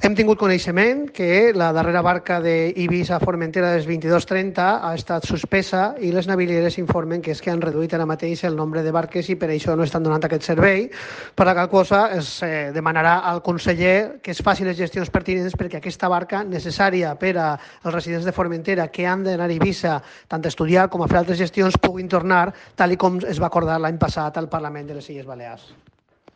Hem tingut coneixement que la darrera barca d'Ibis a Formentera des 22.30 ha estat suspesa i les navilieres informen que és que han reduït ara mateix el nombre de barques i per això no estan donant aquest servei. Per la qual cosa es eh, demanarà al conseller que es faci les gestions pertinents perquè aquesta barca necessària per als residents de Formentera que han d'anar a Eivissa tant a estudiar com a fer altres gestions puguin tornar tal i com es va acordar l'any passat al Parlament de les Illes Balears.